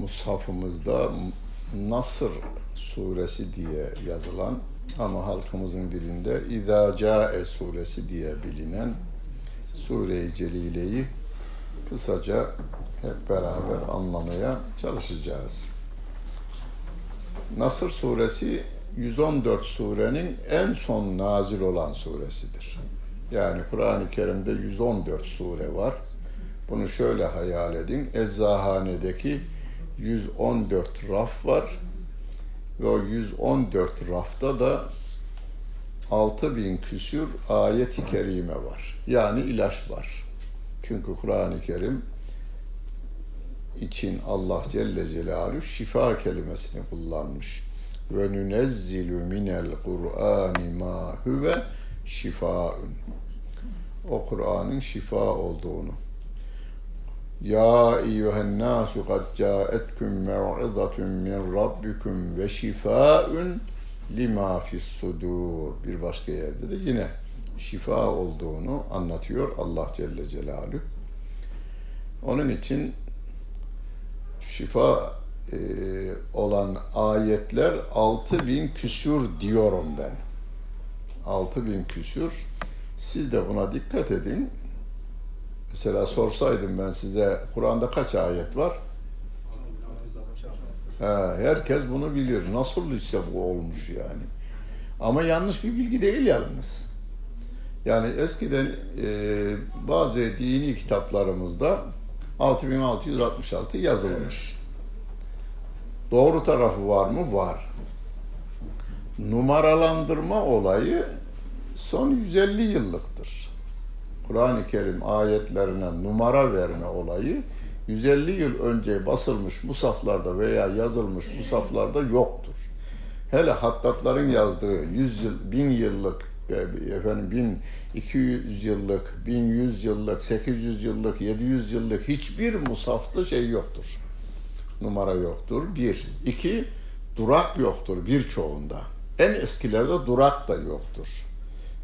mushafımızda Nasır suresi diye yazılan ama halkımızın dilinde İzâ Câe suresi diye bilinen Sure-i Celile'yi kısaca hep beraber anlamaya çalışacağız. Nasır suresi 114 surenin en son nazil olan suresidir. Yani Kur'an-ı Kerim'de 114 sure var. Bunu şöyle hayal edin. Eczahanedeki 114 raf var. Ve o 114 rafta da 6000 küsür ayet-i kerime var. Yani ilaç var. Çünkü Kur'an-ı Kerim için Allah Celle Celaluhu şifa kelimesini kullanmış. Ve nunezzilu minel Kur'ani ma huve şifaun. O Kur'an'ın şifa olduğunu. Eyyühen nasu kad caetkum mev'izatun min rabbikum ve şifaun lima fis sudur. Bir başka yerde de yine şifa olduğunu anlatıyor Allah Celle Celaluhu. Onun için şifa e, olan ayetler altı bin küsür diyorum ben. Altı bin küsür. Siz de buna dikkat edin. Mesela sorsaydım ben size Kur'an'da kaç ayet var? Ha, herkes bunu bilir. Nasıl ise bu olmuş yani. Ama yanlış bir bilgi değil yalnız. Yani eskiden e, bazı dini kitaplarımızda 6666 yazılmış. Doğru tarafı var mı? Var. Numaralandırma olayı son 150 yıllıktır. Kur'an-ı Kerim ayetlerine numara verme olayı 150 yıl önce basılmış musaflarda veya yazılmış musaflarda yoktur. Hele hattatların yazdığı 100 yıl, 1000 yıllık efendim 1200 yıllık, 1100 yıllık, 800 yıllık, 700 yıllık hiçbir musafta şey yoktur. Numara yoktur. Bir. iki durak yoktur birçoğunda. En eskilerde durak da yoktur.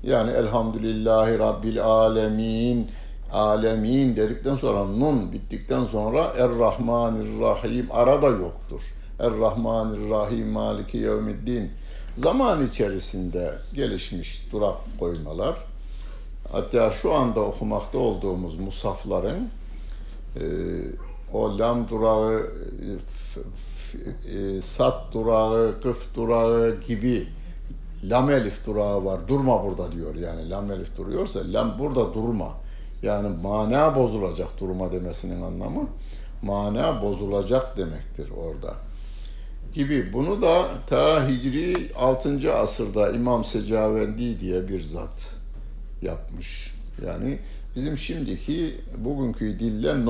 Yani elhamdülillahi rabbil alemin alemin dedikten sonra nun bittikten sonra er-rahmanir-rahim arada yoktur. Er-rahmanir-rahim maliki yevmiddin zaman içerisinde gelişmiş durak koymalar. Hatta şu anda okumakta olduğumuz musafların e, o lam durağı, f, f, e, sat durağı, kıf durağı gibi lam elif durağı var. Durma burada diyor yani. Lam elif duruyorsa lam burada durma. Yani mana bozulacak durma demesinin anlamı. Mana bozulacak demektir orada. Gibi. Bunu da ta Hicri 6. asırda İmam Secavendi diye bir zat yapmış. Yani bizim şimdiki bugünkü dille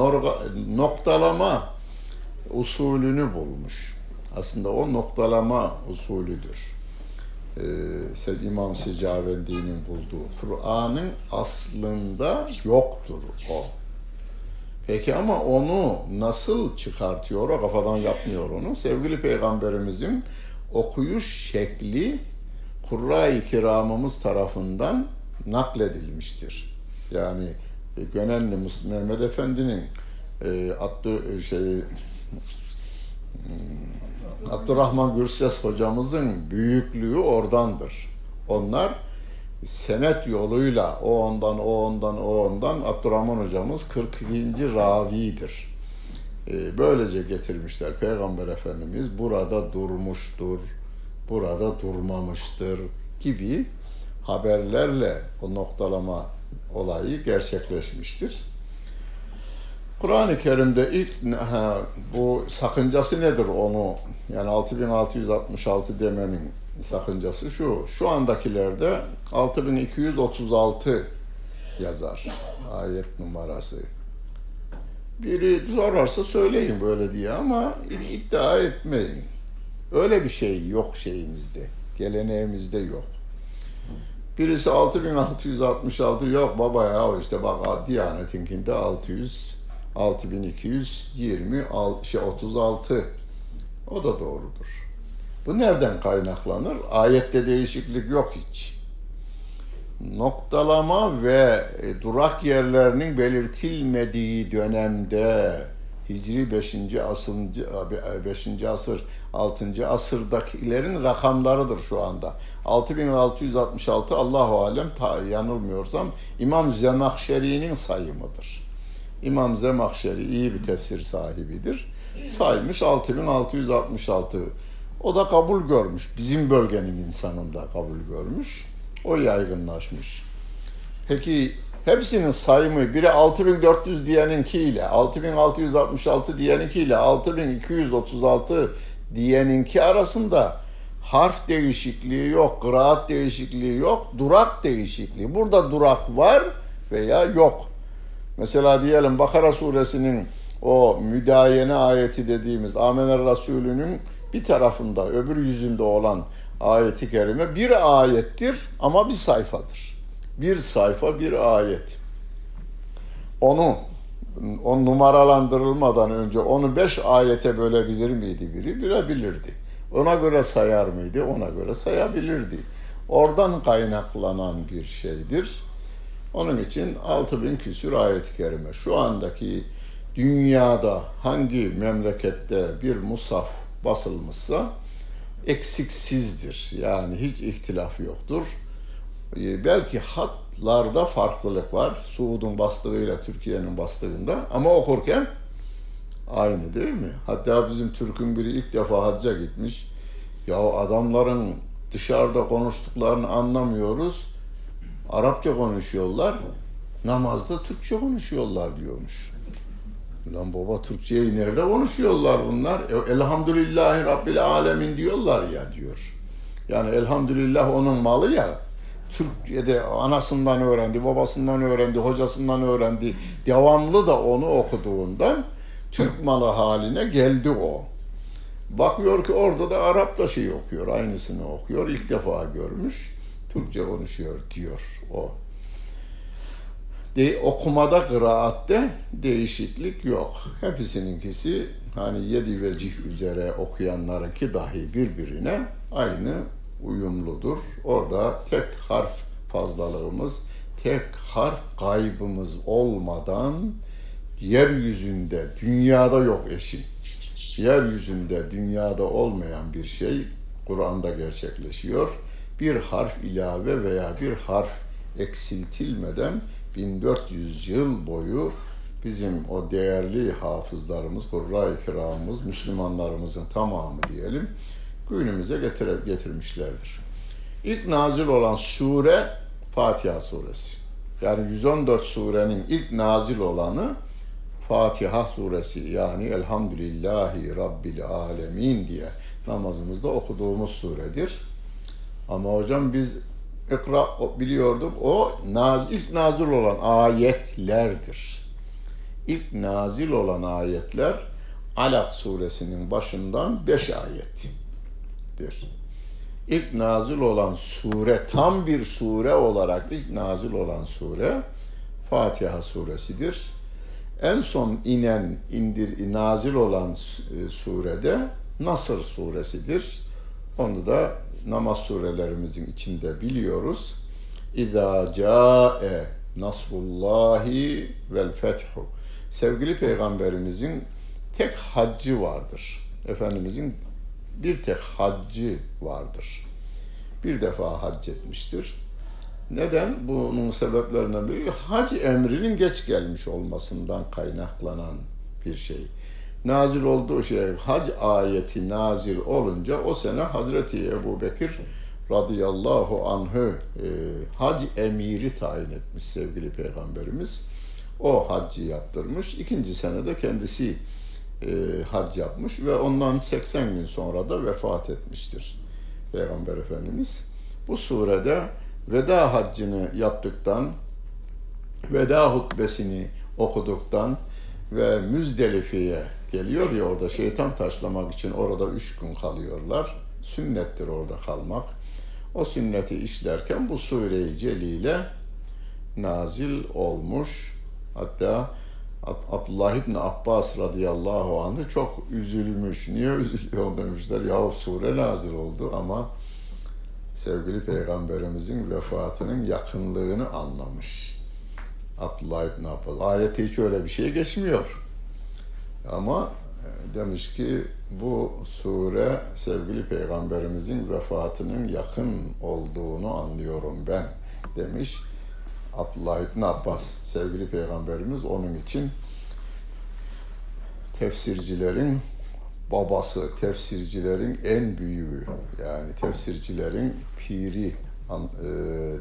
noktalama usulünü bulmuş. Aslında o noktalama usulüdür e, İmam Secavendi'nin bulduğu Kur'an'ın aslında yoktur o. Peki ama onu nasıl çıkartıyor? O kafadan yapmıyor onu. Sevgili Peygamberimizin okuyuş şekli Kurra-i Kiramımız tarafından nakledilmiştir. Yani e, Gönenli Mehmet Efendi'nin e, attığı şey hmm, Abdurrahman Gürses hocamızın büyüklüğü oradandır. Onlar senet yoluyla o ondan, o ondan, o ondan Abdurrahman hocamız 42. ravidir. Ee, böylece getirmişler. Peygamber Efendimiz burada durmuştur, burada durmamıştır gibi haberlerle o noktalama olayı gerçekleşmiştir. Kur'an-ı Kerim'de ilk ha, bu sakıncası nedir onu yani 6666 demenin sakıncası şu. Şu andakilerde 6236 yazar ayet numarası. Biri sorarsa söyleyin böyle diye ama iddia etmeyin. Öyle bir şey yok şeyimizde. Geleneğimizde yok. Birisi 6666 yok baba ya işte bak Diyanet'inkinde 600 6220 şey 36 o da doğrudur. Bu nereden kaynaklanır? Ayette değişiklik yok hiç. Noktalama ve e, durak yerlerinin belirtilmediği dönemde Hicri 5. asır 5. asır 6. asırdakilerin rakamlarıdır şu anda. 6666 Allahu alem ta, yanılmıyorsam İmam Zemakşeri'nin sayımıdır. İmam Zemakşeri iyi bir tefsir sahibidir. Saymış 6666. O da kabul görmüş. Bizim bölgenin insanında kabul görmüş. O yaygınlaşmış. Peki hepsinin sayımı biri 6400 diyeninkiyle, 6666 diyeninkiyle, 6236 diyeninki arasında harf değişikliği yok, kıraat değişikliği yok, durak değişikliği. Burada durak var veya yok. Mesela diyelim Bakara suresinin o müdayene ayeti dediğimiz Amener Resulü'nün bir tarafında öbür yüzünde olan ayeti kerime bir ayettir ama bir sayfadır. Bir sayfa bir ayet. Onu o numaralandırılmadan önce onu beş ayete bölebilir miydi biri? Bilebilirdi. Ona göre sayar mıydı? Ona göre sayabilirdi. Oradan kaynaklanan bir şeydir. Onun için 6000 küsür ayet-i kerime. Şu andaki dünyada hangi memlekette bir musaf basılmışsa eksiksizdir. Yani hiç ihtilaf yoktur. Ee, belki hatlarda farklılık var. Suud'un bastığıyla Türkiye'nin bastığında ama okurken aynı değil mi? Hatta bizim Türk'ün biri ilk defa hacca gitmiş. Ya adamların dışarıda konuştuklarını anlamıyoruz. Arapça konuşuyorlar. Namazda Türkçe konuşuyorlar diyormuş. Lan baba Türkçeyi nerede konuşuyorlar bunlar? E, elhamdülillahi Rabbil alemin diyorlar ya diyor. Yani elhamdülillah onun malı ya. Türkçe'de anasından öğrendi, babasından öğrendi, hocasından öğrendi. Devamlı da onu okuduğundan Türk malı haline geldi o. Bakıyor ki orada da Arap da şey okuyor, aynısını okuyor. İlk defa görmüş. Türkçe konuşuyor diyor o de, okumada, kıraatte değişiklik yok. Hepsininkisi hani yedi vecih üzere okuyanlarınki dahi birbirine aynı uyumludur. Orada tek harf fazlalığımız, tek harf kaybımız olmadan yeryüzünde, dünyada yok eşi. Yeryüzünde, dünyada olmayan bir şey Kur'an'da gerçekleşiyor. Bir harf ilave veya bir harf eksiltilmeden 1400 yıl boyu bizim o değerli hafızlarımız, Kurra-i Kiramımız, Müslümanlarımızın tamamı diyelim, günümüze getire, getirmişlerdir. İlk nazil olan sure Fatiha suresi. Yani 114 surenin ilk nazil olanı Fatiha suresi yani Elhamdülillahi Rabbil Alemin diye namazımızda okuduğumuz suredir. Ama hocam biz ikra biliyorduk. O naz, ilk nazil olan ayetlerdir. İlk nazil olan ayetler Alak suresinin başından beş ayettir. İlk nazil olan sure, tam bir sure olarak ilk nazil olan sure Fatiha suresidir. En son inen, indir, nazil olan e, surede Nasır suresidir. Onu da namaz surelerimizin içinde biliyoruz. İza ca'e nasrullahi vel fethu. Sevgili peygamberimizin tek haccı vardır. Efendimizin bir tek haccı vardır. Bir defa hac etmiştir. Neden? Bunun sebeplerinden biri hac emrinin geç gelmiş olmasından kaynaklanan bir şey nazil olduğu şey hac ayeti nazil olunca o sene Hazreti Ebu Bekir radıyallahu anh'ı e, hac emiri tayin etmiş sevgili peygamberimiz. O haccı yaptırmış. İkinci senede kendisi e, hac yapmış ve ondan 80 gün sonra da vefat etmiştir Peygamber Efendimiz. Bu surede veda haccını yaptıktan, veda hutbesini okuduktan, ve Müzdelife'ye geliyor ya orada şeytan taşlamak için orada üç gün kalıyorlar. Sünnettir orada kalmak. O sünneti işlerken bu sure-i celile nazil olmuş. Hatta Abdullah İbni Abbas radıyallahu anh'ı çok üzülmüş. Niye üzülüyor demişler. Ya sure nazil oldu ama sevgili peygamberimizin vefatının yakınlığını anlamış. Abdullah İbni Abbas. Ayette hiç öyle bir şey geçmiyor. Ama e, demiş ki bu sure sevgili peygamberimizin vefatının yakın olduğunu anlıyorum ben demiş. Abdullah İbni Abbas sevgili peygamberimiz onun için tefsircilerin babası, tefsircilerin en büyüğü yani tefsircilerin piri e,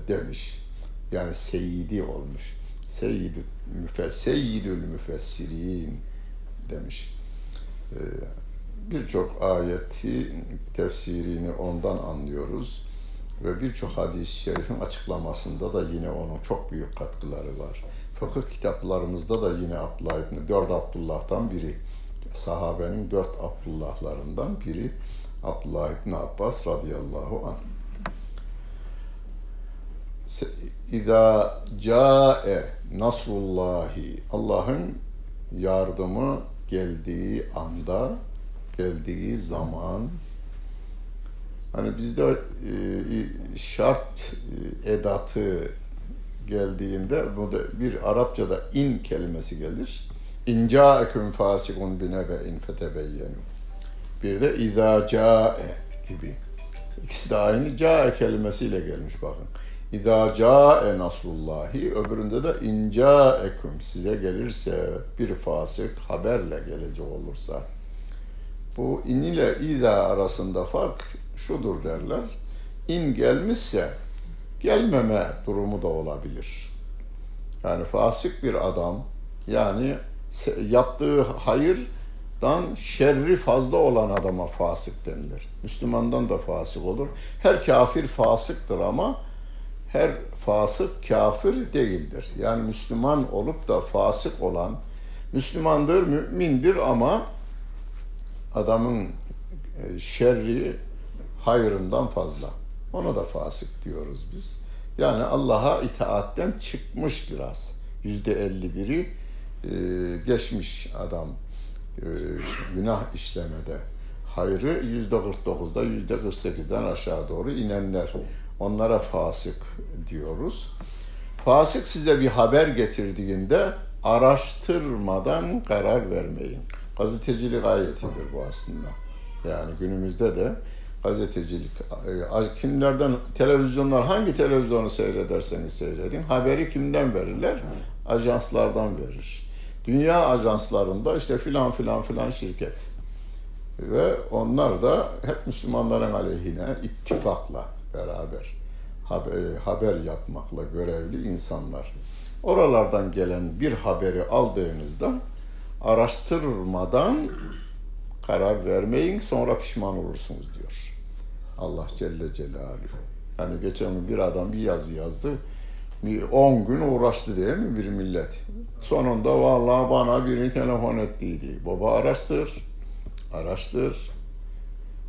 demiş. Yani seyidi olmuş. Seyyidül, müfes, seyyidül müfessirin demiş. E, Birçok ayeti tefsirini ondan anlıyoruz ve birçok hadis-i şerifin açıklamasında da yine onun çok büyük katkıları var. Fıkıh kitaplarımızda da yine Abdullah İbni, dört Abdullah'tan biri, sahabenin dört Abdullah'larından biri Abdullah İbni Abbas radıyallahu anh. İza cae nasrullahi Allah'ın yardımı geldiği anda, geldiği zaman Hani bizde e, şart e, edatı geldiğinde bu da bir Arapçada in kelimesi gelir. İnca eküm fasikun binebe in fetebeyyenu. Bir de izâ câe gibi. İkisi de aynı câe kelimesiyle gelmiş bakın. İzâ câe nasrullahi öbüründe de inca eküm size gelirse bir fasık haberle gelecek olursa. Bu in ile izâ arasında fark şudur derler. İn gelmişse gelmeme durumu da olabilir. Yani fasık bir adam yani yaptığı hayırdan şerri fazla olan adama fasık denilir. Müslümandan da fasık olur. Her kafir fasıktır ama her fasık kafir değildir. Yani Müslüman olup da fasık olan Müslümandır, mümindir ama adamın e, şerri hayrından fazla. Ona da fasık diyoruz biz. Yani Allah'a itaatten çıkmış biraz. Yüzde elli biri e, geçmiş adam e, günah işlemede. Hayrı yüzde kırk dokuzda, yüzde kırk sekizden aşağı doğru inenler. Onlara fasık diyoruz. Fasık size bir haber getirdiğinde araştırmadan karar vermeyin. Gazetecilik ayetidir bu aslında. Yani günümüzde de gazetecilik. E, kimlerden, televizyonlar hangi televizyonu seyrederseniz seyredin. Haberi kimden verirler? Ajanslardan verir. Dünya ajanslarında işte filan filan filan şirket. Ve onlar da hep Müslümanların aleyhine ittifakla beraber haber, haber yapmakla görevli insanlar. Oralardan gelen bir haberi aldığınızda araştırmadan karar vermeyin sonra pişman olursunuz diyor. Allah Celle Celaluhu. Yani geçen gün bir adam bir yazı yazdı. 10 gün uğraştı değil mi bir millet? Sonunda vallahi bana biri telefon ettiydi. Baba araştır, araştır.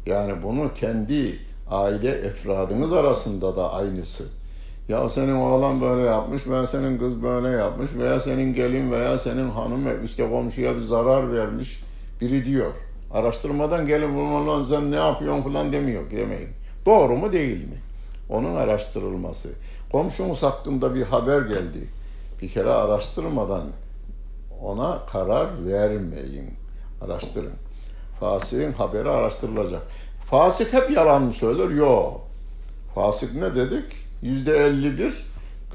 Yani bunu kendi aile efradınız arasında da aynısı. Ya senin oğlan böyle yapmış, veya senin kız böyle yapmış veya senin gelin veya senin hanım işte komşuya bir zarar vermiş biri diyor. Araştırmadan gelin bunlarla sen ne yapıyorsun falan demiyor, demeyin. Doğru mu değil mi? Onun araştırılması. Komşunuz hakkında bir haber geldi. Bir kere araştırmadan ona karar vermeyin. Araştırın. Fasıkın haberi araştırılacak. Fasık hep yalan mı söyler? Yok. Fasık ne dedik? Yüzde elli bir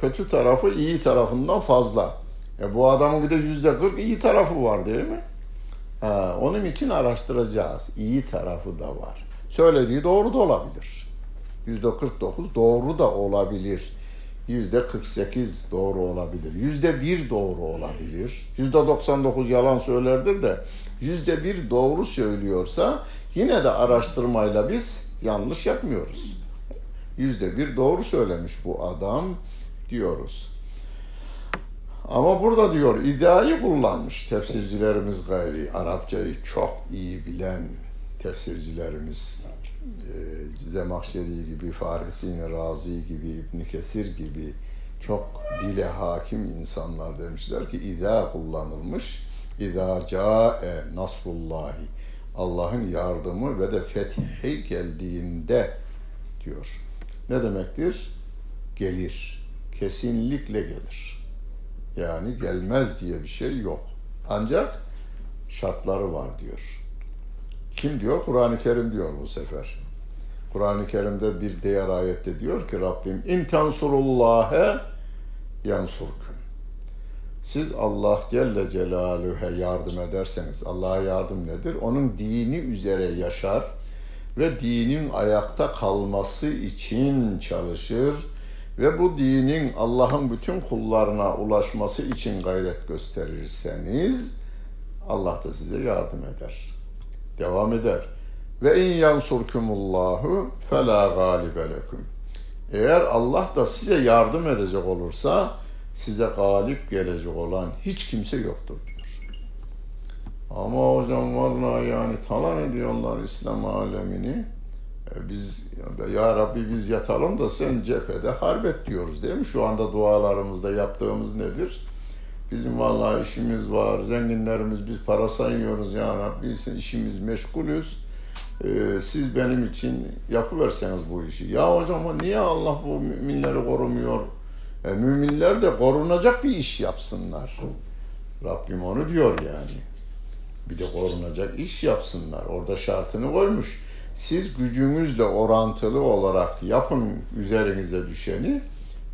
kötü tarafı iyi tarafından fazla. E bu adamın bir de yüzde kırk iyi tarafı var değil mi? Ha, onun için araştıracağız. İyi tarafı da var. Söylediği doğru da olabilir. Yüzde 49 doğru da olabilir. Yüzde 48 doğru olabilir. Yüzde bir doğru olabilir. Yüzde 99 yalan söylerdir de yüzde bir doğru söylüyorsa yine de araştırmayla biz yanlış yapmıyoruz. Yüzde bir doğru söylemiş bu adam diyoruz. Ama burada diyor iddiayı kullanmış tefsircilerimiz gayri. Arapçayı çok iyi bilen tefsircilerimiz Zemahşeri gibi, Fahrettin Razi gibi, İbn Kesir gibi çok dile hakim insanlar demişler ki iddia kullanılmış. İza cae nasrullahi Allah'ın yardımı ve de fethi geldiğinde diyor. Ne demektir? Gelir. Kesinlikle gelir. Yani gelmez diye bir şey yok. Ancak şartları var diyor. Kim diyor? Kur'an-ı Kerim diyor bu sefer. Kur'an-ı Kerim'de bir diğer ayette diyor ki Rabbim in tensurullâhe yansurküm. Siz Allah Celle Celaluhu'ya yardım ederseniz, Allah'a yardım nedir? Onun dini üzere yaşar ve dinin ayakta kalması için çalışır ve bu dinin Allah'ın bütün kullarına ulaşması için gayret gösterirseniz Allah da size yardım eder. Devam eder. Ve in yansurkumullahu fela galibe lekum. Eğer Allah da size yardım edecek olursa size galip gelecek olan hiç kimse yoktur diyor. Ama hocam vallahi yani talan ediyorlar İslam alemini. E biz ya Rabbi biz yatalım da sen cephede harbet diyoruz değil mi? Şu anda dualarımızda yaptığımız nedir? Bizim vallahi işimiz var, zenginlerimiz biz para sayıyoruz ya Rabbi, işimiz meşgulüz. Ee, siz benim için yapıverseniz bu işi. Ya hocam niye Allah bu müminleri korumuyor? E, müminler de korunacak bir iş yapsınlar. Rabbim onu diyor yani. Bir de korunacak iş yapsınlar. Orada şartını koymuş. Siz gücünüzle orantılı olarak yapın üzerinize düşeni.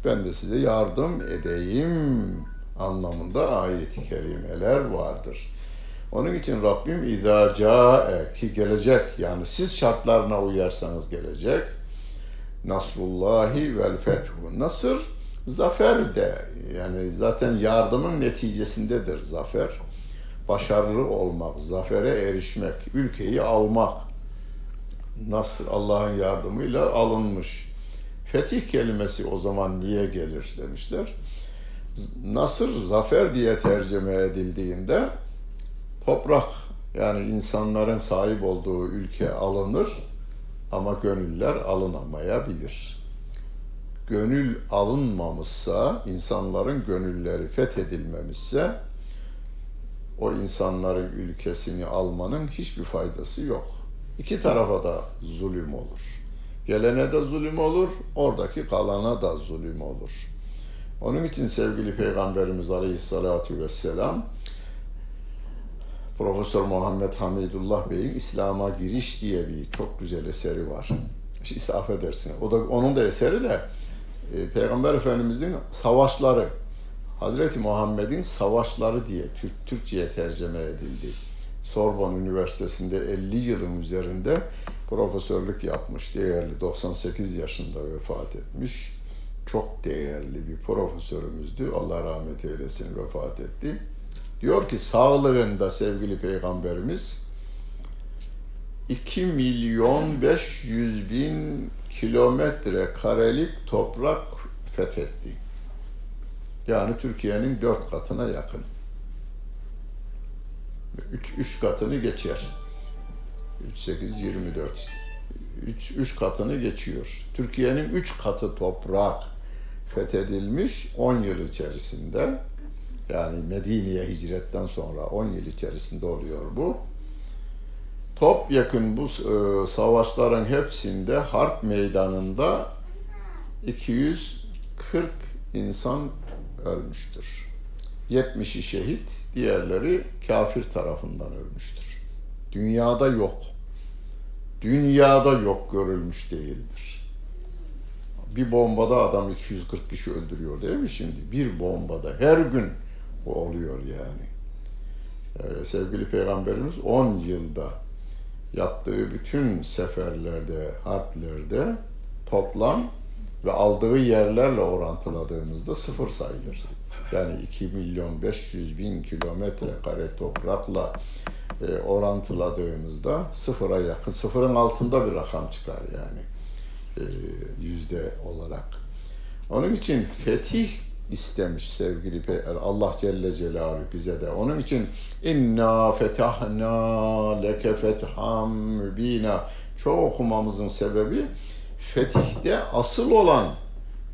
Ben de size yardım edeyim anlamında ayet-i kerimeler vardır. Onun için Rabbim câe ki gelecek yani siz şartlarına uyarsanız gelecek. Nasrullahi vel fethu. Nasır zafer de yani zaten yardımın neticesindedir zafer. Başarılı olmak, zafere erişmek, ülkeyi almak. Nasır Allah'ın yardımıyla alınmış. Fetih kelimesi o zaman niye gelir demişler. Nasır zafer diye tercüme edildiğinde toprak yani insanların sahip olduğu ülke alınır ama gönüller alınamayabilir. Gönül alınmamışsa, insanların gönülleri fethedilmemişse o insanların ülkesini almanın hiçbir faydası yok. İki tarafa da zulüm olur. Gelene de zulüm olur, oradaki kalana da zulüm olur. Onun için sevgili Peygamberimiz Aleyhisselatü Vesselam Profesör Muhammed Hamidullah Bey'in İslam'a giriş diye bir çok güzel eseri var. İşte affedersin. O da onun da eseri de e, Peygamber Efendimizin savaşları. Hazreti Muhammed'in savaşları diye Türk Türkçe'ye tercüme edildi. Sorbonne Üniversitesi'nde 50 yılın üzerinde profesörlük yapmış. Değerli 98 yaşında vefat etmiş. Çok değerli bir profesörümüzdü. Allah rahmet eylesin vefat etti. Diyor ki sağlığında sevgili peygamberimiz 2 milyon 500 bin kilometre karelik toprak fethetti. Yani Türkiye'nin dört katına yakın. Üç, üç katını geçer. 3, 8, 24 üç, üç katını geçiyor. Türkiye'nin üç katı toprak fethedilmiş 10 yıl içerisinde yani Medine'ye hicretten sonra 10 yıl içerisinde oluyor bu. Top yakın bu e, savaşların hepsinde harp meydanında 240 insan ölmüştür. 70'i şehit, diğerleri kafir tarafından ölmüştür. Dünyada yok. Dünyada yok görülmüş değildir. Bir bombada adam 240 kişi öldürüyor değil mi şimdi? Bir bombada her gün bu oluyor yani. Ee, sevgili Peygamberimiz 10 yılda yaptığı bütün seferlerde, harplerde toplam ve aldığı yerlerle orantıladığımızda sıfır sayılır. Yani 2 milyon 500 bin kilometre kare toprakla e, orantıladığımızda sıfıra yakın, sıfırın altında bir rakam çıkar yani yüzde olarak. Onun için fetih istemiş sevgili Peygamber. Allah Celle Celaluhu bize de. Onun için inna fetahna leke fetham mübina çok okumamızın sebebi fetihte asıl olan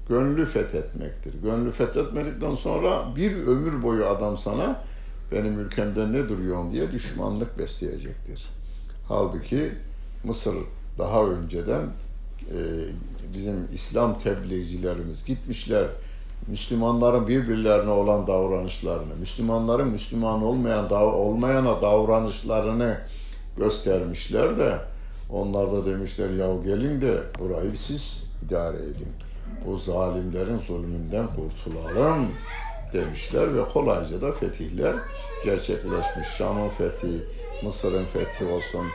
gönlü fethetmektir. Gönlü fethetmedikten sonra bir ömür boyu adam sana benim ülkemde ne duruyorsun diye düşmanlık besleyecektir. Halbuki Mısır daha önceden e, bizim İslam tebliğcilerimiz gitmişler. Müslümanların birbirlerine olan davranışlarını, Müslümanların Müslüman olmayan olmayana davranışlarını göstermişler de onlar da demişler ya gelin de burayı siz idare edin. Bu zalimlerin zulmünden kurtulalım demişler ve kolayca da fetihler gerçekleşmiş. Şam'ın fethi, Mısır'ın fethi olsun,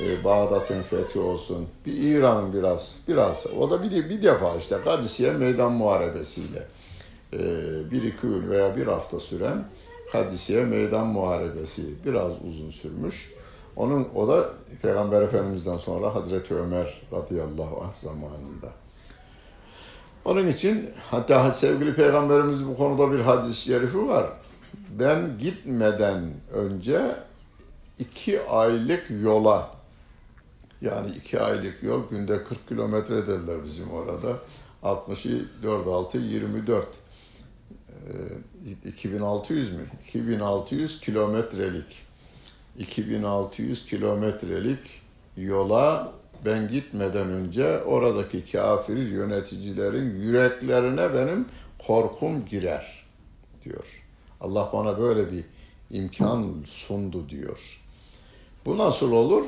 e, Bağdat'ın fethi olsun, bir İran'ın biraz, biraz, o da bir, bir defa işte Kadisiye Meydan Muharebesiyle e, bir iki gün veya bir hafta süren Kadisiye Meydan Muharebesi biraz uzun sürmüş. Onun o da Peygamber Efendimiz'den sonra Hazreti Ömer radıyallahu anh zamanında. Onun için hatta sevgili Peygamberimiz bu konuda bir hadis-i şerifi var. Ben gitmeden önce iki aylık yola yani iki aylık yol günde 40 kilometre dediler bizim orada. 64 6 24 2600 mü? 2600 kilometrelik 2600 kilometrelik yola ben gitmeden önce oradaki kafir yöneticilerin yüreklerine benim korkum girer diyor. Allah bana böyle bir imkan sundu diyor. Bu nasıl olur?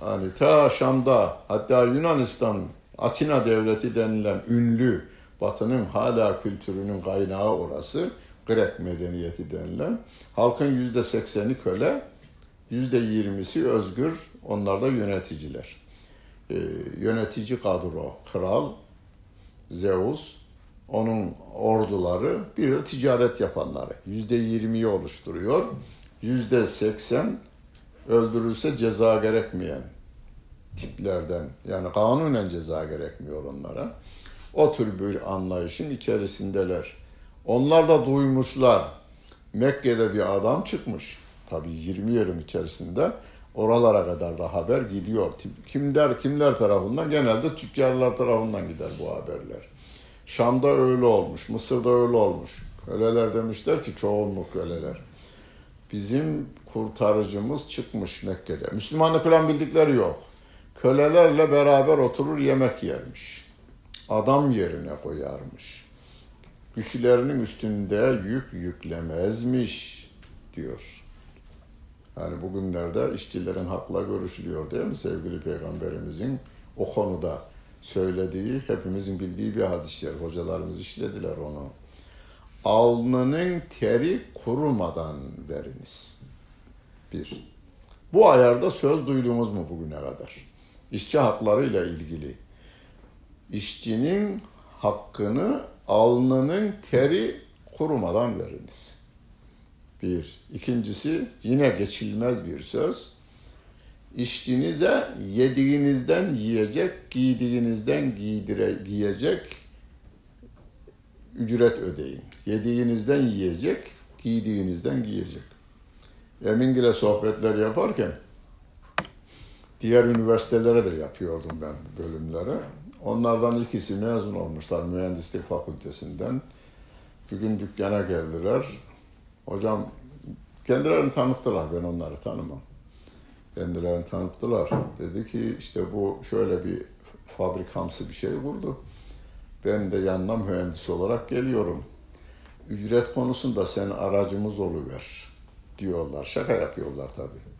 Hani ta Şam'da hatta Yunanistan Atina devleti denilen ünlü Batı'nın hala kültürünün kaynağı orası. Grek medeniyeti denilen. Halkın yüzde sekseni köle, yüzde yirmisi özgür, onlar da yöneticiler. Ee, yönetici kadro, kral, Zeus, onun orduları, bir de ticaret yapanları. Yüzde yirmiyi oluşturuyor. Yüzde seksen öldürülse ceza gerekmeyen tiplerden, yani kanunen ceza gerekmiyor onlara. O tür bir anlayışın içerisindeler. Onlar da duymuşlar. Mekke'de bir adam çıkmış. Tabii 20 yerin içerisinde oralara kadar da haber gidiyor. Kimler kimler tarafından? Genelde tüccarlar tarafından gider bu haberler. Şam'da öyle olmuş, Mısır'da öyle olmuş. Köleler demişler ki çoğunluk köleler. Bizim kurtarıcımız çıkmış Mekke'de. Müslümanlık falan bildikleri yok. Kölelerle beraber oturur yemek yermiş. Adam yerine koyarmış. Güçlerinin üstünde yük yüklemezmiş diyor. Yani bugünlerde işçilerin hakla görüşülüyor değil mi sevgili peygamberimizin o konuda söylediği, hepimizin bildiği bir hadis-i Hocalarımız işlediler onu. Alnının teri kurumadan veriniz. Bir. Bu ayarda söz duydunuz mu bugüne kadar? İşçi haklarıyla ilgili. İşçinin hakkını alnının teri kurumadan veriniz. Bir. İkincisi yine geçilmez bir söz. İşçinize yediğinizden yiyecek, giydiğinizden giydire, giyecek ücret ödeyin. Yediğinizden yiyecek, giydiğinizden giyecek. Emingil'e sohbetler yaparken diğer üniversitelere de yapıyordum ben bölümlere. Onlardan ikisi mezun olmuşlar mühendislik fakültesinden. Bir gün dükkana geldiler. Hocam kendilerini tanıttılar, ben onları tanımam. Kendilerini tanıttılar. Dedi ki işte bu şöyle bir fabrikamsı bir şey kurdu. Ben de yanına mühendis olarak geliyorum. Ücret konusunda sen aracımız oluver diyorlar. Şaka yapıyorlar tabii.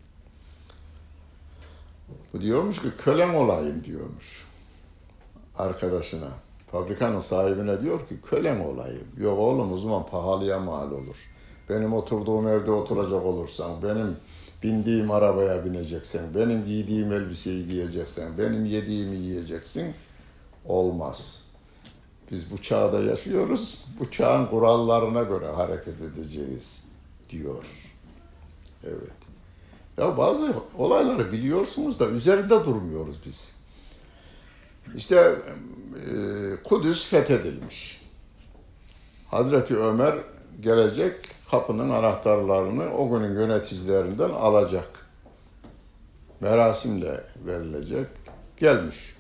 Bu diyormuş ki kölem olayım diyormuş arkadaşına. Fabrikanın sahibine diyor ki kölem olayım. Yok oğlum o zaman pahalıya mal olur. Benim oturduğum evde oturacak olursan, benim bindiğim arabaya bineceksen, benim giydiğim elbiseyi giyeceksen, benim yediğimi yiyeceksin. Olmaz. Biz bu çağda yaşıyoruz. Bu çağın kurallarına göre hareket edeceğiz diyor. Evet. Ya bazı olayları biliyorsunuz da üzerinde durmuyoruz biz. İşte e, Kudüs fethedilmiş. Hazreti Ömer gelecek kapının anahtarlarını o günün yöneticilerinden alacak. Merasimle verilecek. Gelmiş.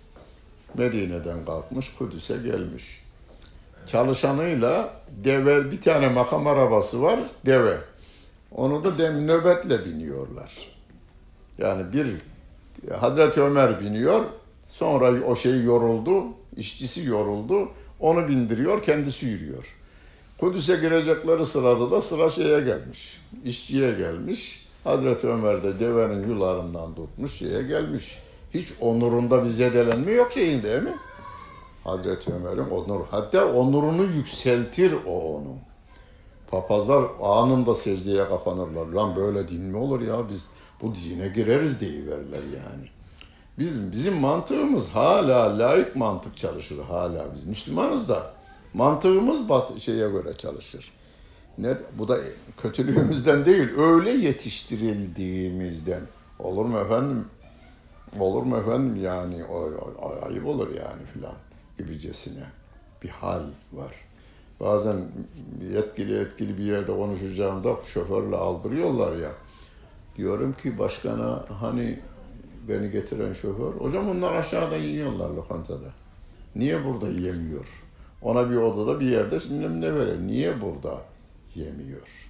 Medine'den kalkmış, Kudüs'e gelmiş. Çalışanıyla deve, bir tane makam arabası var, deve. Onu da dem nöbetle biniyorlar. Yani bir Hazreti Ömer biniyor, sonra o şey yoruldu, işçisi yoruldu, onu bindiriyor, kendisi yürüyor. Kudüs'e girecekleri sırada da sıra şeye gelmiş, işçiye gelmiş. Hazreti Ömer de devenin yularından tutmuş şeye gelmiş. Hiç onurunda bir zedelenme yok şeyin değil mi? Hazreti Ömer'in onur. Hatta onurunu yükseltir o onu. Papazlar anında secdeye kapanırlar. Lan böyle din mi olur ya biz bu dine gireriz deyiverirler yani. Bizim, bizim mantığımız hala layık mantık çalışır hala biz. Müslümanız da mantığımız bat, şeye göre çalışır. Ne, bu da kötülüğümüzden değil, öyle yetiştirildiğimizden. Olur mu efendim? Olur mu efendim yani o, o, ayıp olur yani filan gibicesine bir hal var. Bazen yetkili yetkili bir yerde konuşacağımda şoförle aldırıyorlar ya. Diyorum ki başkana hani beni getiren şoför, hocam onlar aşağıda yiyorlar lokantada. Niye burada yemiyor? Ona bir odada bir yerde şimdi ne verir? Niye burada yemiyor?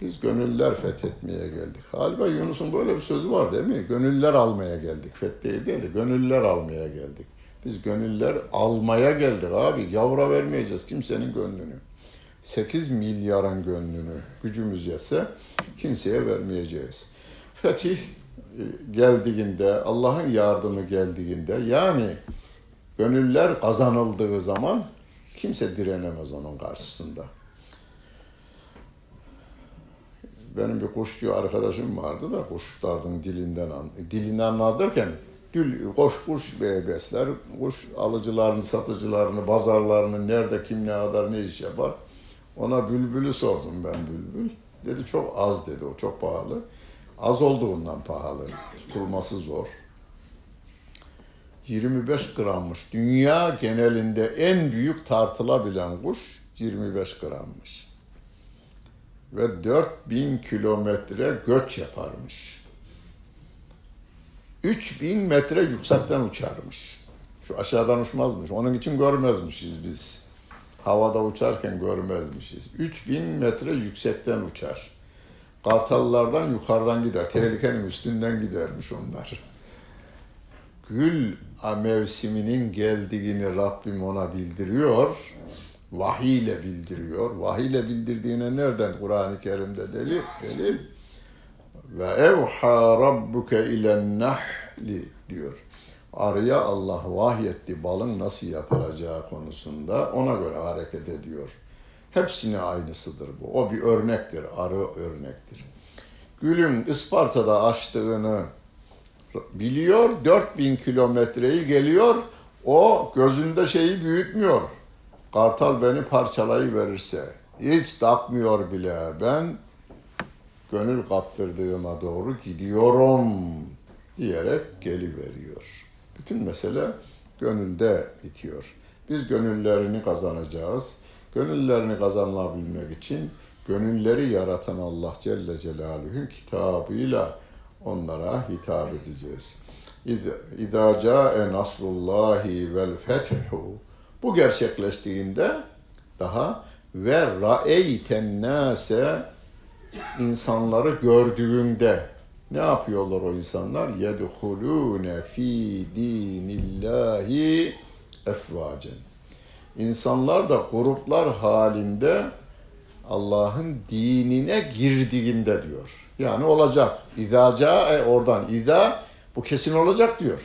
Biz gönüller fethetmeye geldik. Galiba Yunus'un böyle bir sözü var değil mi? Gönüller almaya geldik. Fethiye değil de gönüller almaya geldik. Biz gönüller almaya geldik abi. Yavra vermeyeceğiz kimsenin gönlünü. 8 milyarın gönlünü gücümüz yetse kimseye vermeyeceğiz. Fetih e, geldiğinde, Allah'ın yardımı geldiğinde yani gönüller kazanıldığı zaman kimse direnemez onun karşısında. Benim bir kuşçu arkadaşım vardı da kuşların dilinden dilinden anlatırken dül, koş kuş besler, kuş alıcılarını, satıcılarını, pazarlarını, nerede kim ne kadar ne iş yapar. Ona bülbülü sordum ben bülbül. Dedi çok az dedi o çok pahalı. Az olduğundan pahalı. Tutulması zor. 25 grammış. Dünya genelinde en büyük tartılabilen kuş 25 grammış. Ve 4000 kilometre göç yaparmış. 3000 metre yüksekten uçarmış. Şu aşağıdan uçmazmış. Onun için görmezmişiz biz. Havada uçarken görmezmişiz. 3000 metre yüksekten uçar. Kartallardan yukarıdan gider. Tehlikenin üstünden gidermiş onlar. Gül mevsiminin geldiğini Rabbim ona bildiriyor. Vahiy ile bildiriyor. Vahiy ile bildirdiğine nereden Kur'an-ı Kerim'de delil? delil. Ve evha rabbuke ilen nahli diyor. Arıya Allah vahyetti balın nasıl yapılacağı konusunda ona göre hareket ediyor. Hepsine aynısıdır bu. O bir örnektir, arı örnektir. Gül'ün Isparta'da açtığını biliyor, 4000 kilometreyi geliyor, o gözünde şeyi büyütmüyor. Kartal beni parçalayıverirse, hiç takmıyor bile. Ben gönül kaptırdığıma doğru gidiyorum diyerek geliveriyor. Bütün mesele gönülde bitiyor. Biz gönüllerini kazanacağız. Gönüllerini kazanabilmek için gönülleri yaratan Allah Celle Celaluhu'nun kitabıyla onlara hitap edeceğiz. İzâ câe nasrullahi vel fethu bu gerçekleştiğinde daha ve ra'eyten nase insanları gördüğünde ne yapıyorlar o insanlar? Yedhulune fi dinillahi efvacen. İnsanlar da gruplar halinde Allah'ın dinine girdiğinde diyor. Yani olacak. İza e oradan İza bu kesin olacak diyor.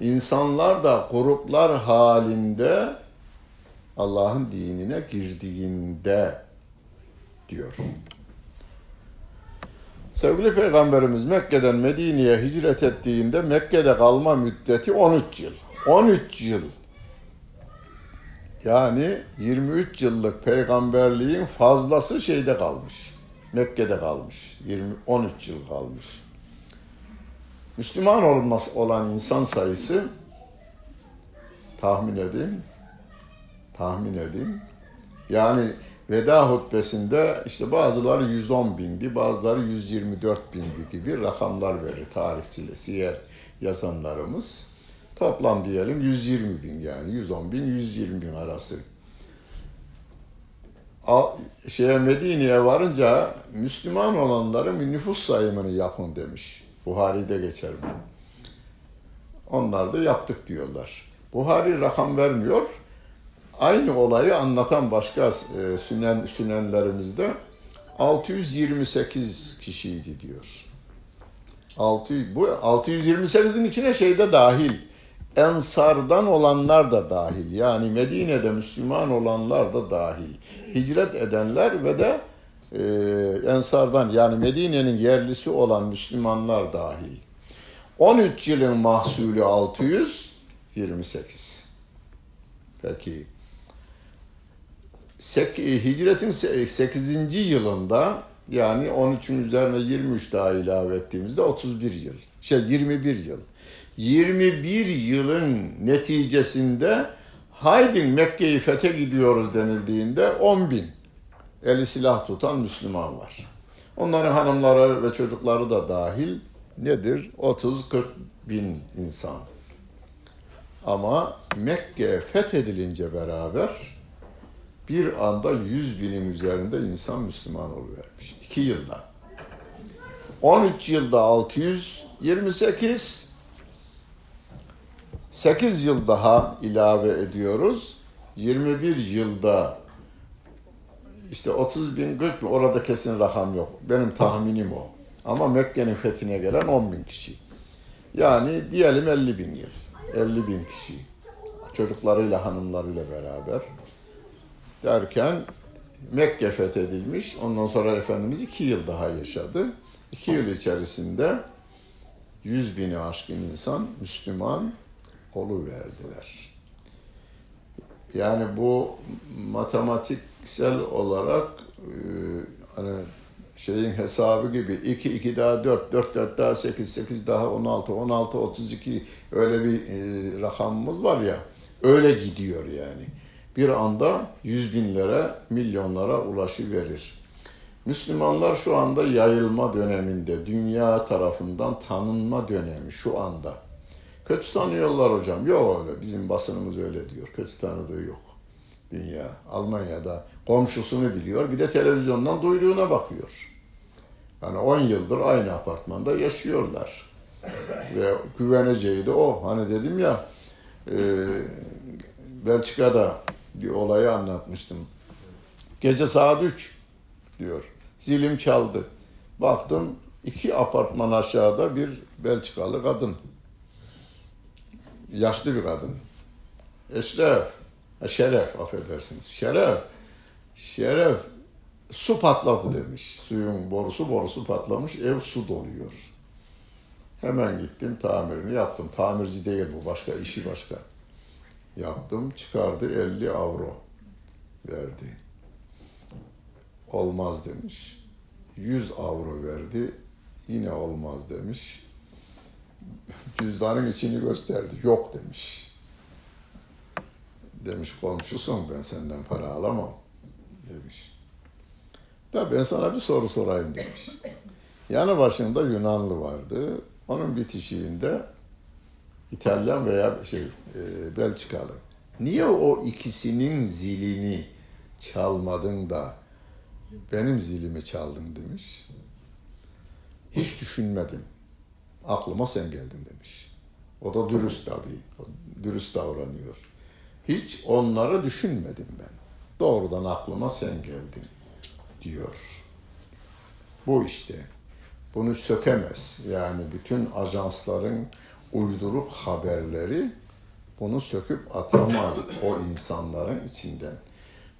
İnsanlar da gruplar halinde Allah'ın dinine girdiğinde diyor. Sevgili Peygamberimiz Mekke'den Medine'ye hicret ettiğinde Mekke'de kalma müddeti 13 yıl. 13 yıl. Yani 23 yıllık peygamberliğin fazlası şeyde kalmış. Mekke'de kalmış. 20 13 yıl kalmış. Müslüman olması olan insan sayısı tahmin edin tahmin edin Yani veda hutbesinde işte bazıları 110 bindi, bazıları 124 bindi gibi rakamlar verir tarihçiler, siyer yazanlarımız. Toplam diyelim 120 bin yani 110 bin 120 bin arası. Şeye Medine'ye varınca Müslüman olanların nüfus sayımını yapın demiş. Buhari'de geçer bu. Onlar da yaptık diyorlar. Buhari rakam vermiyor. Aynı olayı anlatan başka e, sünen, sünenlerimizde 628 kişiydi diyor. 6, bu 628'in içine şey de dahil. Ensardan olanlar da dahil. Yani Medine'de Müslüman olanlar da dahil. Hicret edenler ve de e, Ensardan yani Medine'nin yerlisi olan Müslümanlar dahil. 13 yılın mahsulü 628. Peki. Sek, hicretin 8. yılında yani 13'ün üzerine 23 daha ilave ettiğimizde 31 yıl. Şey 21 yıl. 21 yılın neticesinde haydi Mekke'yi fethe gidiyoruz denildiğinde 10 bin eli silah tutan Müslüman var. Onların hanımları ve çocukları da dahil nedir? 30-40 bin insan. Ama Mekke fethedilince beraber bir anda 100 binin üzerinde insan Müslüman oluvermiş. 2 yılda. 13 yılda 628, 8 yıl daha ilave ediyoruz. 21 yılda işte 30 bin 40 bin orada kesin rakam yok. Benim tahminim o. Ama Mekke'nin fethine gelen 10 bin kişi. Yani diyelim 50 bin yıl. 50 bin kişi. Çocuklarıyla hanımlarıyla beraber. Derken Mekke fethedilmiş. Ondan sonra Efendimiz iki yıl daha yaşadı. İki yıl içerisinde 100 bini aşkın insan Müslüman verdiler. Yani bu matematiksel olarak e, hani şeyin hesabı gibi 2 2 daha 4 4 4 daha 8 8 daha 16 16 32 öyle bir e, rakamımız var ya öyle gidiyor yani. Bir anda yüz binlere, milyonlara ulaşıverir. Müslümanlar şu anda yayılma döneminde, dünya tarafından tanınma dönemi şu anda. Kötü tanıyorlar hocam. Yok öyle. Bizim basınımız öyle diyor. Kötü tanıdığı yok. Dünya. Almanya'da komşusunu biliyor. Bir de televizyondan duyduğuna bakıyor. Yani 10 yıldır aynı apartmanda yaşıyorlar. Ve güveneceği de o. Hani dedim ya e, Belçika'da bir olayı anlatmıştım. Gece saat 3 diyor. Zilim çaldı. Baktım iki apartman aşağıda bir Belçikalı kadın. Yaşlı bir kadın. Eşref, Şeref affedersiniz. Şeref, Şeref su patladı demiş. Suyun borusu borusu patlamış, ev su doluyor. Hemen gittim tamirini yaptım. Tamirci değil bu, başka işi başka. Yaptım, çıkardı 50 avro verdi. Olmaz demiş. 100 avro verdi. Yine olmaz demiş. Cüzdanın içini gösterdi. Yok demiş. Demiş komşusun ben senden para alamam demiş. Da ben sana bir soru sorayım demiş. Yanı başında Yunanlı vardı. Onun bitişiğinde İtalyan veya şey e, Belçikalı. Niye o ikisinin zilini çalmadın da benim zilimi çaldın demiş. Hiç düşünmedim. Aklıma sen geldin demiş. O da dürüst tabii. Dürüst davranıyor. Hiç onları düşünmedim ben. Doğrudan aklıma sen geldin diyor. Bu işte. Bunu sökemez. Yani bütün ajansların uyduruk haberleri bunu söküp atamaz o insanların içinden.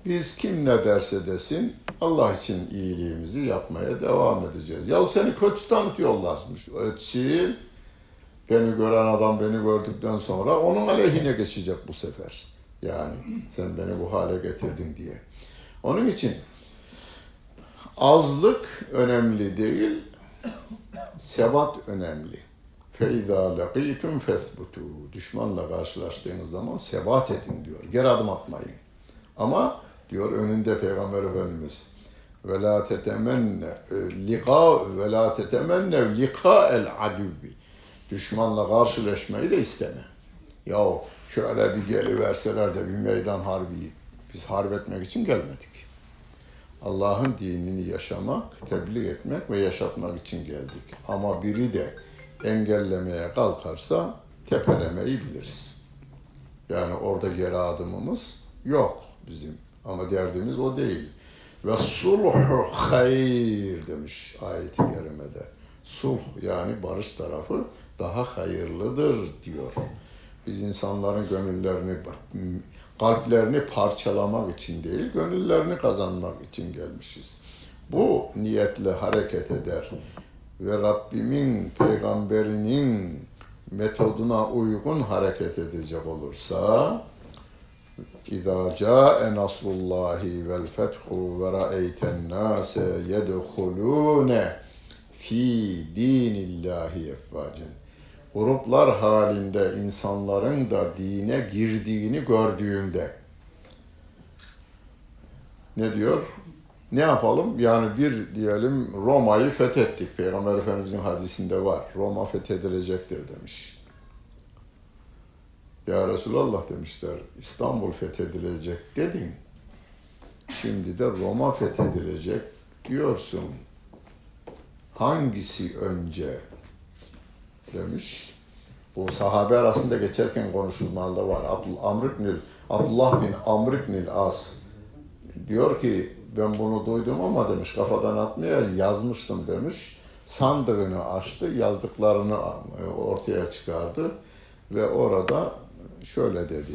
Biz kim ne derse desin Allah için iyiliğimizi yapmaya devam edeceğiz. Ya seni kötü tanıtıyorlarmış. Etsin. Beni gören adam beni gördükten sonra onun aleyhine geçecek bu sefer. Yani sen beni bu hale getirdin diye. Onun için azlık önemli değil, sebat önemli. Feyda laqitum fethbutu. Düşmanla karşılaştığınız zaman sebat edin diyor. Geri adım atmayın. Ama diyor önünde Peygamber Efendimiz. Ve la tetemenne e, liqa ve la tetemenne liqa el adubi. Düşmanla karşılaşmayı da isteme. Ya şöyle bir geliverseler de bir meydan harbi. Biz harp etmek için gelmedik. Allah'ın dinini yaşamak, tebliğ etmek ve yaşatmak için geldik. Ama biri de engellemeye kalkarsa tepelemeyi biliriz. Yani orada geri adımımız yok bizim. Ama derdimiz o değil. Ve sulhu hayır demiş ayet-i kerimede. Sulh yani barış tarafı daha hayırlıdır diyor. Biz insanların gönüllerini, kalplerini parçalamak için değil, gönüllerini kazanmak için gelmişiz. Bu niyetle hareket eder ve Rabbimin, peygamberinin metoduna uygun hareket edecek olursa İza ca'e nasrullahi vel fethu ve ra'eyten nase yedhulune fi dinillahi efvacen. Gruplar halinde insanların da dine girdiğini gördüğünde ne diyor? Ne yapalım? Yani bir diyelim Roma'yı fethettik. Peygamber Efendimizin hadisinde var. Roma fethedilecektir demiş. Ya Resulallah demişler, İstanbul fethedilecek dedin. Şimdi de Roma fethedilecek diyorsun. Hangisi önce? Demiş. Bu sahabe arasında geçerken konuşulmalarda var. Amr ibn, Abdullah bin Amr ibn As diyor ki ben bunu duydum ama demiş kafadan atmaya yazmıştım demiş. Sandığını açtı, yazdıklarını ortaya çıkardı ve orada şöyle dedi.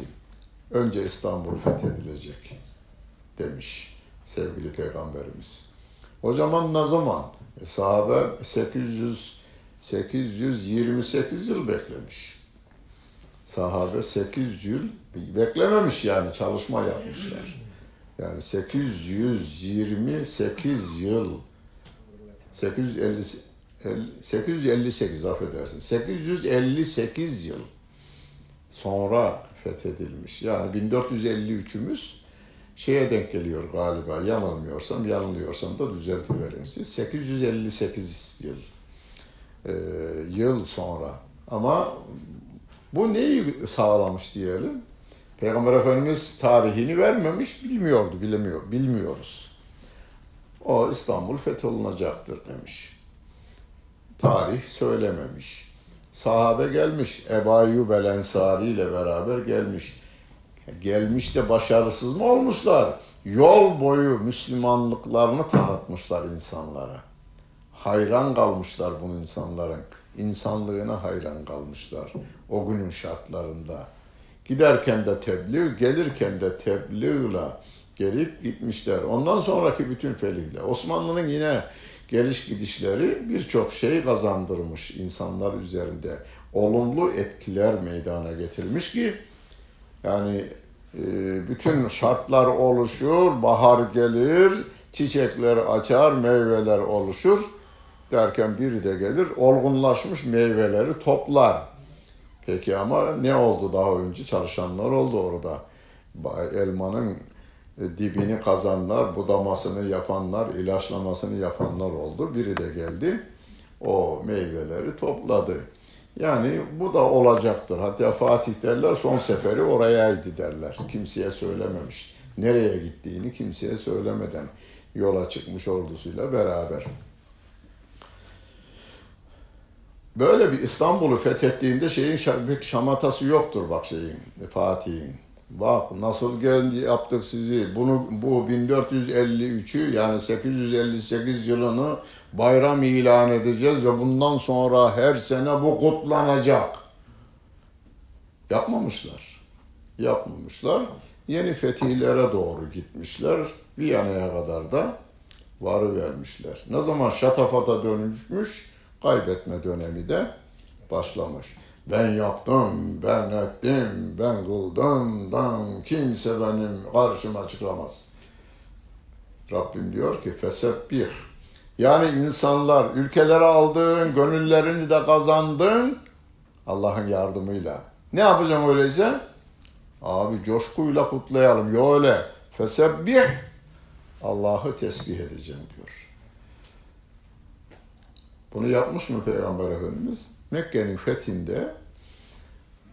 Önce İstanbul fethedilecek demiş sevgili peygamberimiz. O zaman ne zaman? E, sahabe 800 828 yıl beklemiş. Sahabe 800 yıl beklememiş yani çalışma yapmışlar. Yani 828 yıl 850 858 affedersin. 858 yıl sonra fethedilmiş. Yani 1453'ümüz şeye denk geliyor galiba. Yanılmıyorsam, yanılıyorsam da düzeltiverin siz. 858 yıl. E, yıl sonra. Ama bu neyi sağlamış diyelim? Peygamber Efendimiz tarihini vermemiş, bilmiyordu, bilemiyor, bilmiyoruz. O İstanbul fetholunacaktır demiş. Tarih söylememiş sahabe gelmiş. Ebu Eyyub el Ensari ile beraber gelmiş. Gelmiş de başarısız mı olmuşlar? Yol boyu Müslümanlıklarını tanıtmışlar insanlara. Hayran kalmışlar bu insanların. İnsanlığına hayran kalmışlar o günün şartlarında. Giderken de tebliğ, gelirken de tebliğle gelip gitmişler. Ondan sonraki bütün felihler. Osmanlı'nın yine geliş gidişleri birçok şey kazandırmış insanlar üzerinde. Olumlu etkiler meydana getirmiş ki yani e, bütün şartlar oluşur, bahar gelir, çiçekler açar, meyveler oluşur derken biri de gelir olgunlaşmış meyveleri toplar. Peki ama ne oldu daha önce? Çalışanlar oldu orada. Elmanın e, dibini kazanlar, budamasını yapanlar, ilaçlamasını yapanlar oldu. Biri de geldi, o meyveleri topladı. Yani bu da olacaktır. Hatta Fatih derler son seferi orayaydı derler. Kimseye söylememiş. Nereye gittiğini kimseye söylemeden yola çıkmış ordusuyla beraber. Böyle bir İstanbul'u fethettiğinde şeyin şamatası yoktur bak şeyin, Fatih'in. Bak nasıl geldi yaptık sizi. Bunu bu 1453'ü yani 858 yılını bayram ilan edeceğiz ve bundan sonra her sene bu kutlanacak. Yapmamışlar. Yapmamışlar. Yeni fetihlere doğru gitmişler. Viyana'ya kadar da varı vermişler. Ne zaman şatafata dönüşmüş, kaybetme dönemi de başlamış. Ben yaptım, ben ettim, ben kıldım, ben kimse benim karşıma çıkamaz. Rabbim diyor ki fesebbih. Yani insanlar ülkelere aldın, gönüllerini de kazandın Allah'ın yardımıyla. Ne yapacağım öyleyse? Abi coşkuyla kutlayalım. Yo öyle. Fesebbih Allah'ı tesbih edeceğim diyor. Bunu yapmış mı Peygamber Efendimiz? Mekke'nin fethinde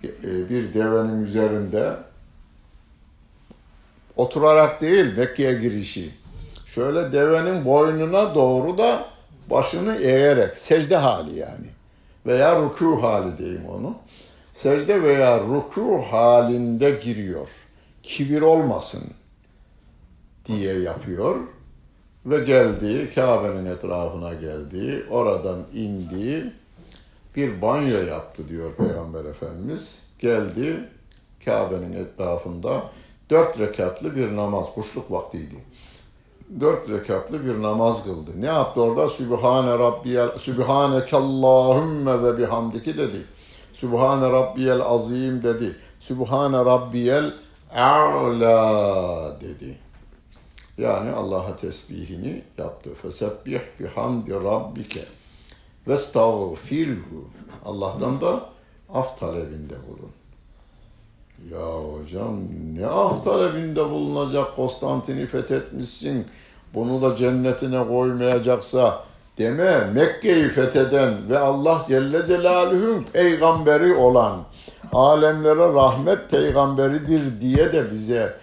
e, bir devenin üzerinde oturarak değil Mekke'ye girişi. Şöyle devenin boynuna doğru da başını eğerek secde hali yani veya ruku hali diyeyim onu. Secde veya ruku halinde giriyor. Kibir olmasın diye yapıyor ve geldi Kabe'nin etrafına geldi. Oradan indi. Bir banyo yaptı diyor Peygamber Efendimiz. Geldi Kabe'nin etrafında dört rekatlı bir namaz, kuşluk vaktiydi. Dört rekatlı bir namaz kıldı. Ne yaptı orada? Sübhane Rabbiyel, Sübhanekallahümme ve bihamdiki dedi. Sübhane Rabbiyel azim dedi. Sübhane Rabbiyel a'la dedi. Yani Allah'a tesbihini yaptı. Fesebbih bihamdi rabbike ve stağfirhu. Allah'tan da af talebinde bulun. Ya hocam ne af talebinde bulunacak Konstantin'i fethetmişsin. Bunu da cennetine koymayacaksa deme Mekke'yi fetheden ve Allah Celle Celaluhu'nun peygamberi olan alemlere rahmet peygamberidir diye de bize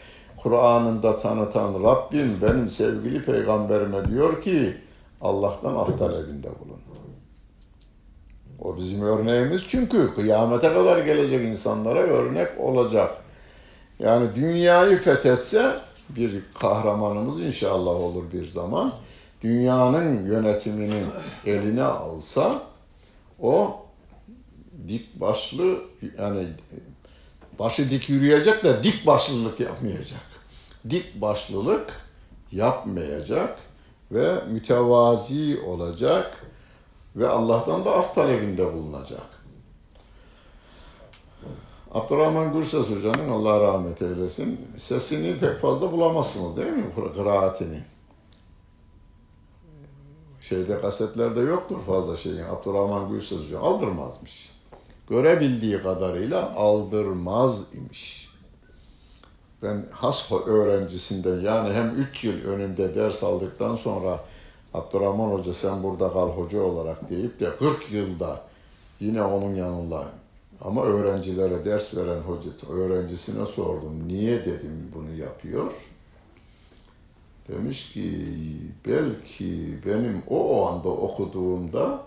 Kur'an'ında tanıtan Rabbim benim sevgili peygamberime diyor ki Allah'tan af talebinde bulun. O bizim örneğimiz çünkü kıyamete kadar gelecek insanlara örnek olacak. Yani dünyayı fethetse bir kahramanımız inşallah olur bir zaman. Dünyanın yönetimini eline alsa o dik başlı yani başı dik yürüyecek de dik başlılık yapmayacak dik başlılık yapmayacak ve mütevazi olacak ve Allah'tan da af talebinde bulunacak. Abdurrahman Gürses Hoca'nın Allah rahmet eylesin sesini pek fazla bulamazsınız değil mi? Kıraatini. Şeyde kasetlerde yoktur fazla şeyin. Abdurrahman Gürses Hoca aldırmazmış. Görebildiği kadarıyla aldırmaz imiş ben has öğrencisinden yani hem 3 yıl önünde ders aldıktan sonra Abdurrahman Hoca sen burada kal hoca olarak deyip de 40 yılda yine onun yanında ama öğrencilere ders veren hoca öğrencisine sordum. Niye dedim bunu yapıyor? Demiş ki belki benim o, anda okuduğumda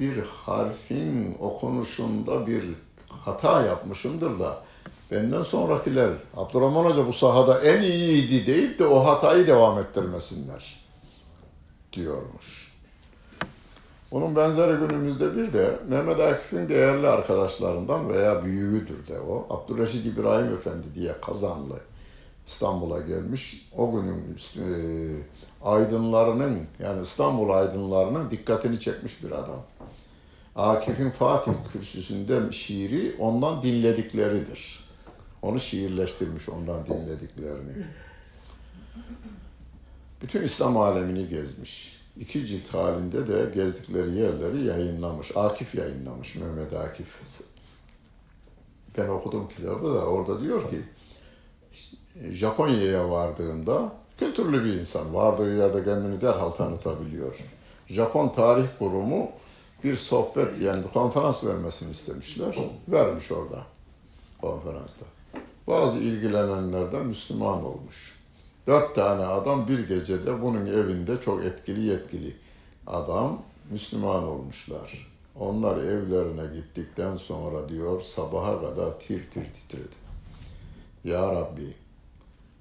bir harfin okunuşunda bir hata yapmışımdır da benden sonrakiler Abdurrahman Hoca bu sahada en iyiydi deyip de o hatayı devam ettirmesinler diyormuş. Onun benzeri günümüzde bir de Mehmet Akif'in değerli arkadaşlarından veya büyüğüdür de o. Abdurreşit İbrahim Efendi diye Kazanlı İstanbul'a gelmiş. O günün e, aydınlarının yani İstanbul aydınlarının dikkatini çekmiş bir adam. Akif'in Fatih kürsüsünde şiiri ondan dinledikleridir. Onu şiirleştirmiş ondan dinlediklerini. Bütün İslam alemini gezmiş. İki cilt halinde de gezdikleri yerleri yayınlamış. Akif yayınlamış, Mehmet Akif. Ben okudum kitabı da orada diyor ki Japonya'ya vardığımda kültürlü bir insan. Vardığı yerde kendini derhal tanıtabiliyor. Japon Tarih Kurumu bir sohbet yani bir konferans vermesini istemişler. Vermiş orada konferansta. Bazı ilgilenenlerden Müslüman olmuş. Dört tane adam bir gecede bunun evinde çok etkili yetkili adam Müslüman olmuşlar. Onlar evlerine gittikten sonra diyor sabaha kadar tir tir titredi. Ya Rabbi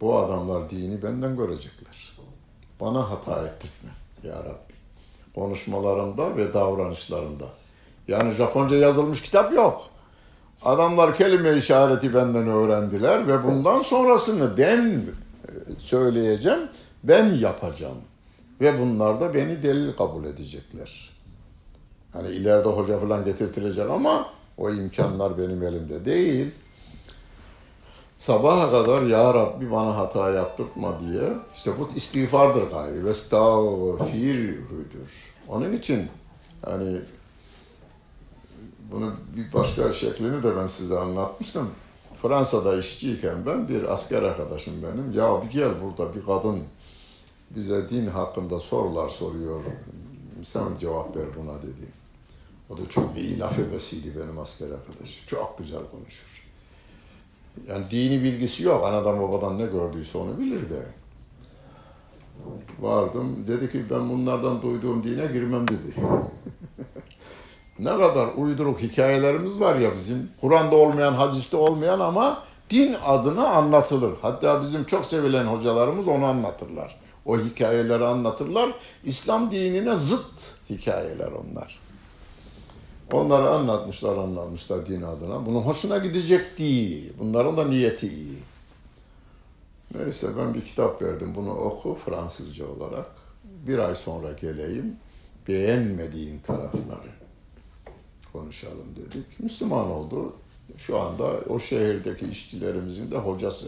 bu adamlar dini benden görecekler. Bana hata ettirme ya Rabbi. Konuşmalarımda ve davranışlarımda. Yani Japonca yazılmış kitap yok. Adamlar kelime işareti benden öğrendiler ve bundan sonrasını ben e, söyleyeceğim, ben yapacağım. Ve bunlar da beni delil kabul edecekler. Hani ileride hoca falan getirtilecek ama o imkanlar benim elimde değil. Sabaha kadar ya Rabbi bana hata yaptırtma diye işte bu istiğfardır gayri ve stağfirhüdür. Onun için hani bunu bir başka şeklini de ben size anlatmıştım. Fransa'da işçiyken ben bir asker arkadaşım benim. Ya bir gel burada bir kadın bize din hakkında sorular soruyor. Sen cevap ver buna dedi. O da çok iyi laf ebesiydi benim asker arkadaşım. Çok güzel konuşur. Yani dini bilgisi yok. Anadan babadan ne gördüyse onu bilir de. Vardım. Dedi ki ben bunlardan duyduğum dine girmem dedi. Ne kadar uyduruk hikayelerimiz var ya bizim. Kur'an'da olmayan, hadiste olmayan ama din adına anlatılır. Hatta bizim çok sevilen hocalarımız onu anlatırlar. O hikayeleri anlatırlar. İslam dinine zıt hikayeler onlar. Onları anlatmışlar, anlatmışlar din adına. Bunun hoşuna gidecek değil. Bunların da niyeti iyi. Neyse ben bir kitap verdim. Bunu oku Fransızca olarak. Bir ay sonra geleyim. Beğenmediğin tarafları konuşalım dedik. Müslüman oldu. Şu anda o şehirdeki işçilerimizin de hocası.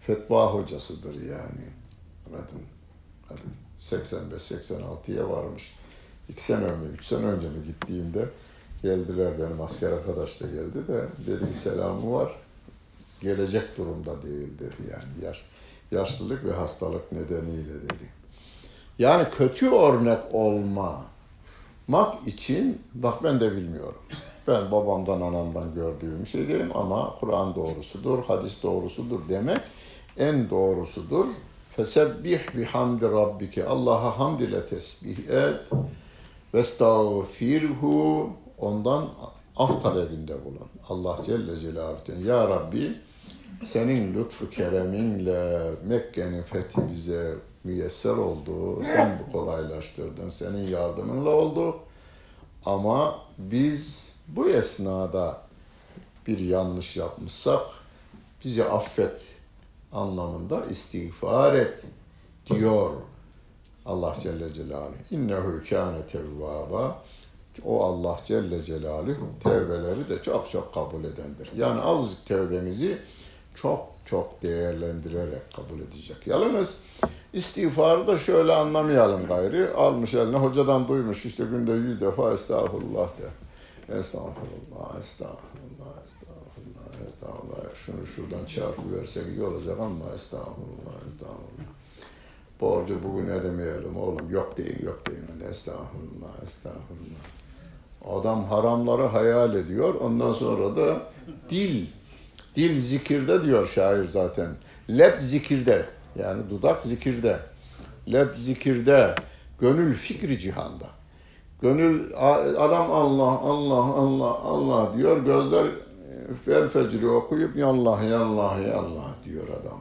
Fetva hocasıdır yani. Kadın. Kadın. 85-86'ya varmış. İki sene mi, üç sene önce mi gittiğimde geldiler benim asker arkadaş da geldi de dedi selamı var gelecek durumda değil dedi yani yaş, yaşlılık ve hastalık nedeniyle dedi. Yani kötü örnek olma mak için bak ben de bilmiyorum. Ben babamdan anamdan gördüğüm şey değilim ama Kur'an doğrusudur, hadis doğrusudur demek en doğrusudur. Fesebbih bihamdi rabbike. Allah'a hamd ile tesbih et. Vestağfirhu ondan af talebinde bulun. Allah Celle Celaluhu'dan Ya Rabbi senin lütfu kereminle Mekke'nin fethi bize müyesser oldu. Sen bu kolaylaştırdın. Senin yardımınla oldu. Ama biz bu esnada bir yanlış yapmışsak bizi affet anlamında istiğfar et diyor Allah Celle Celaluhu. İnnehu kâne tevvâba. O Allah Celle Celaluhu tevbeleri de çok çok kabul edendir. Yani azıcık tevbemizi çok çok değerlendirerek kabul edecek. Yalnız istiğfarı da şöyle anlamayalım gayri. Almış eline hocadan duymuş işte günde yüz defa estağfurullah der. Estağfurullah, estağfurullah, estağfurullah, estağfurullah. Şunu şuradan çarpıversek iyi olacak ama estağfurullah, estağfurullah. Borcu bugün ödemeyelim oğlum. Yok deyin, yok deyin. Estağfurullah, estağfurullah. Adam haramları hayal ediyor. Ondan sonra da dil Dil zikirde diyor şair zaten. Leb zikirde. Yani dudak zikirde. Leb zikirde. Gönül fikri cihanda. Gönül adam Allah Allah Allah Allah diyor. Gözler fel fecri okuyup yallah yallah yallah diyor adam.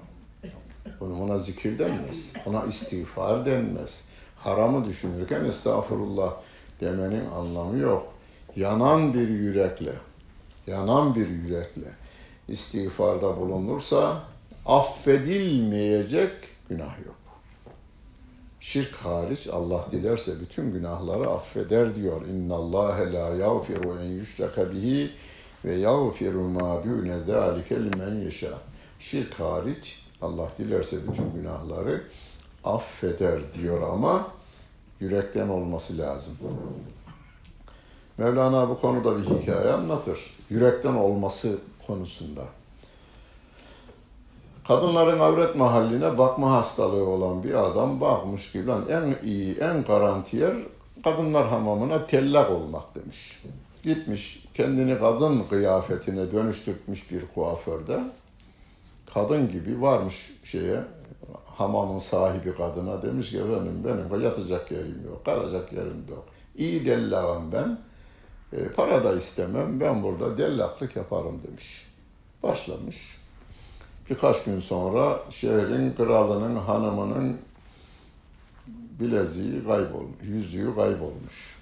Bunu ona zikir denmez. Ona istiğfar denmez. Haramı düşünürken estağfurullah demenin anlamı yok. Yanan bir yürekle, yanan bir yürekle istiğfarda bulunursa affedilmeyecek günah yok. Şirk hariç Allah dilerse bütün günahları affeder diyor. İnna Allah la yağfiru en yüşraka bihi ve yağfiru ma dune zalike limen yeşâ. Şirk hariç Allah dilerse bütün günahları affeder diyor ama yürekten olması lazım. Mevlana bu konuda bir hikaye anlatır. Yürekten olması konusunda. Kadınların avret mahalline bakma hastalığı olan bir adam bakmış ki lan en iyi, en garantiyer kadınlar hamamına tellak olmak demiş. Gitmiş kendini kadın kıyafetine dönüştürmüş bir kuaförde. Kadın gibi varmış şeye hamamın sahibi kadına demiş ki efendim benim yatacak yerim yok, kalacak yerim yok. İyi dellağım ben. E, para da istemem, ben burada dellaklık yaparım demiş. Başlamış. Birkaç gün sonra şehrin kralının, hanımının bileziği kaybolmuş, yüzüğü kaybolmuş.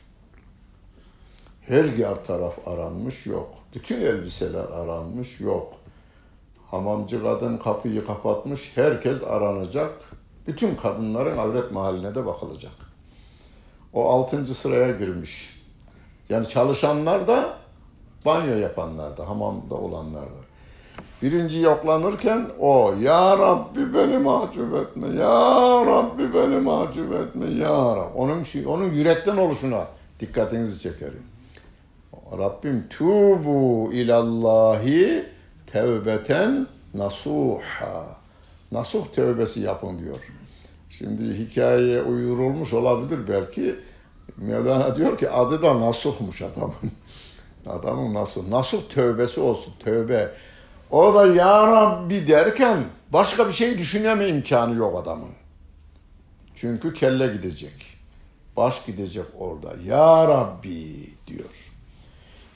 Her yer taraf aranmış, yok. Bütün elbiseler aranmış, yok. Hamamcı kadın kapıyı kapatmış, herkes aranacak. Bütün kadınların avret mahalline de bakılacak. O altıncı sıraya girmiş. Yani çalışanlar da banyo yapanlar da, hamamda olanlar da. Birinci yoklanırken o Ya Rabbi beni mahcup etme. Ya Rabbi beni mahcup etme. Ya Rabbi. Onun, şey, onun yürekten oluşuna dikkatinizi çekerim. Rabbim tubu ilallahi tevbeten nasuha. Nasuh tevbesi yapın diyor. Şimdi hikayeye uydurulmuş olabilir belki. Mevlana diyor ki adı da Nasuh'muş adamın. Adamın Nasuh. Nasuh tövbesi olsun. Tövbe. O da Ya Rabbi derken başka bir şey düşüneme imkanı yok adamın. Çünkü kelle gidecek. Baş gidecek orada. Ya Rabbi diyor.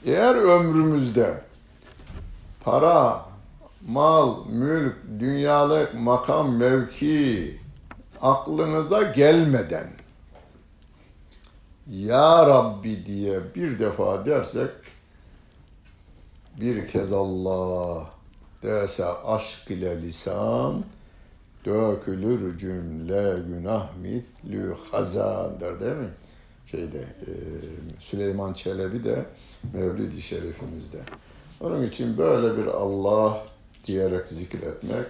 Eğer ömrümüzde para, mal, mülk, dünyalık, makam, mevki aklınıza gelmeden Ya Rabbi diye bir defa dersek bir kez Allah dese aşk ile lisan dökülür cümle günah mislü hazan der değil mi? Şeyde e, Süleyman Çelebi de Mevlid-i Şerifimizde. Onun için böyle bir Allah diyerek zikretmek,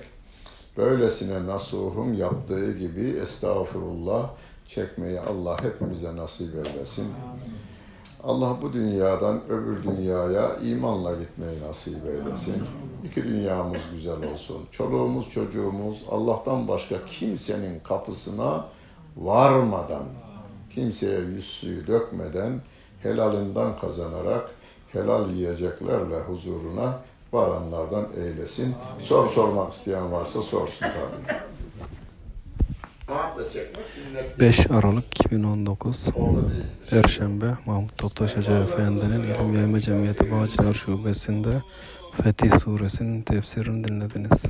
böylesine nasuhun yaptığı gibi estağfurullah çekmeyi Allah hepimize nasip eylesin. Allah bu dünyadan öbür dünyaya imanla gitmeyi nasip eylesin. İki dünyamız güzel olsun. Çoluğumuz, çocuğumuz Allah'tan başka kimsenin kapısına varmadan, kimseye yüzsüyü dökmeden, helalinden kazanarak helal yiyeceklerle huzuruna varanlardan eylesin. Sor sormak isteyen varsa sorsun tabii. 5 Aralık 2019 Perşembe Mahmut Toptaş Hoca Efendi'nin İlim Yayma Cemiyeti Bağcılar Şubesi'nde Fetih Suresinin tefsirini dinlediniz.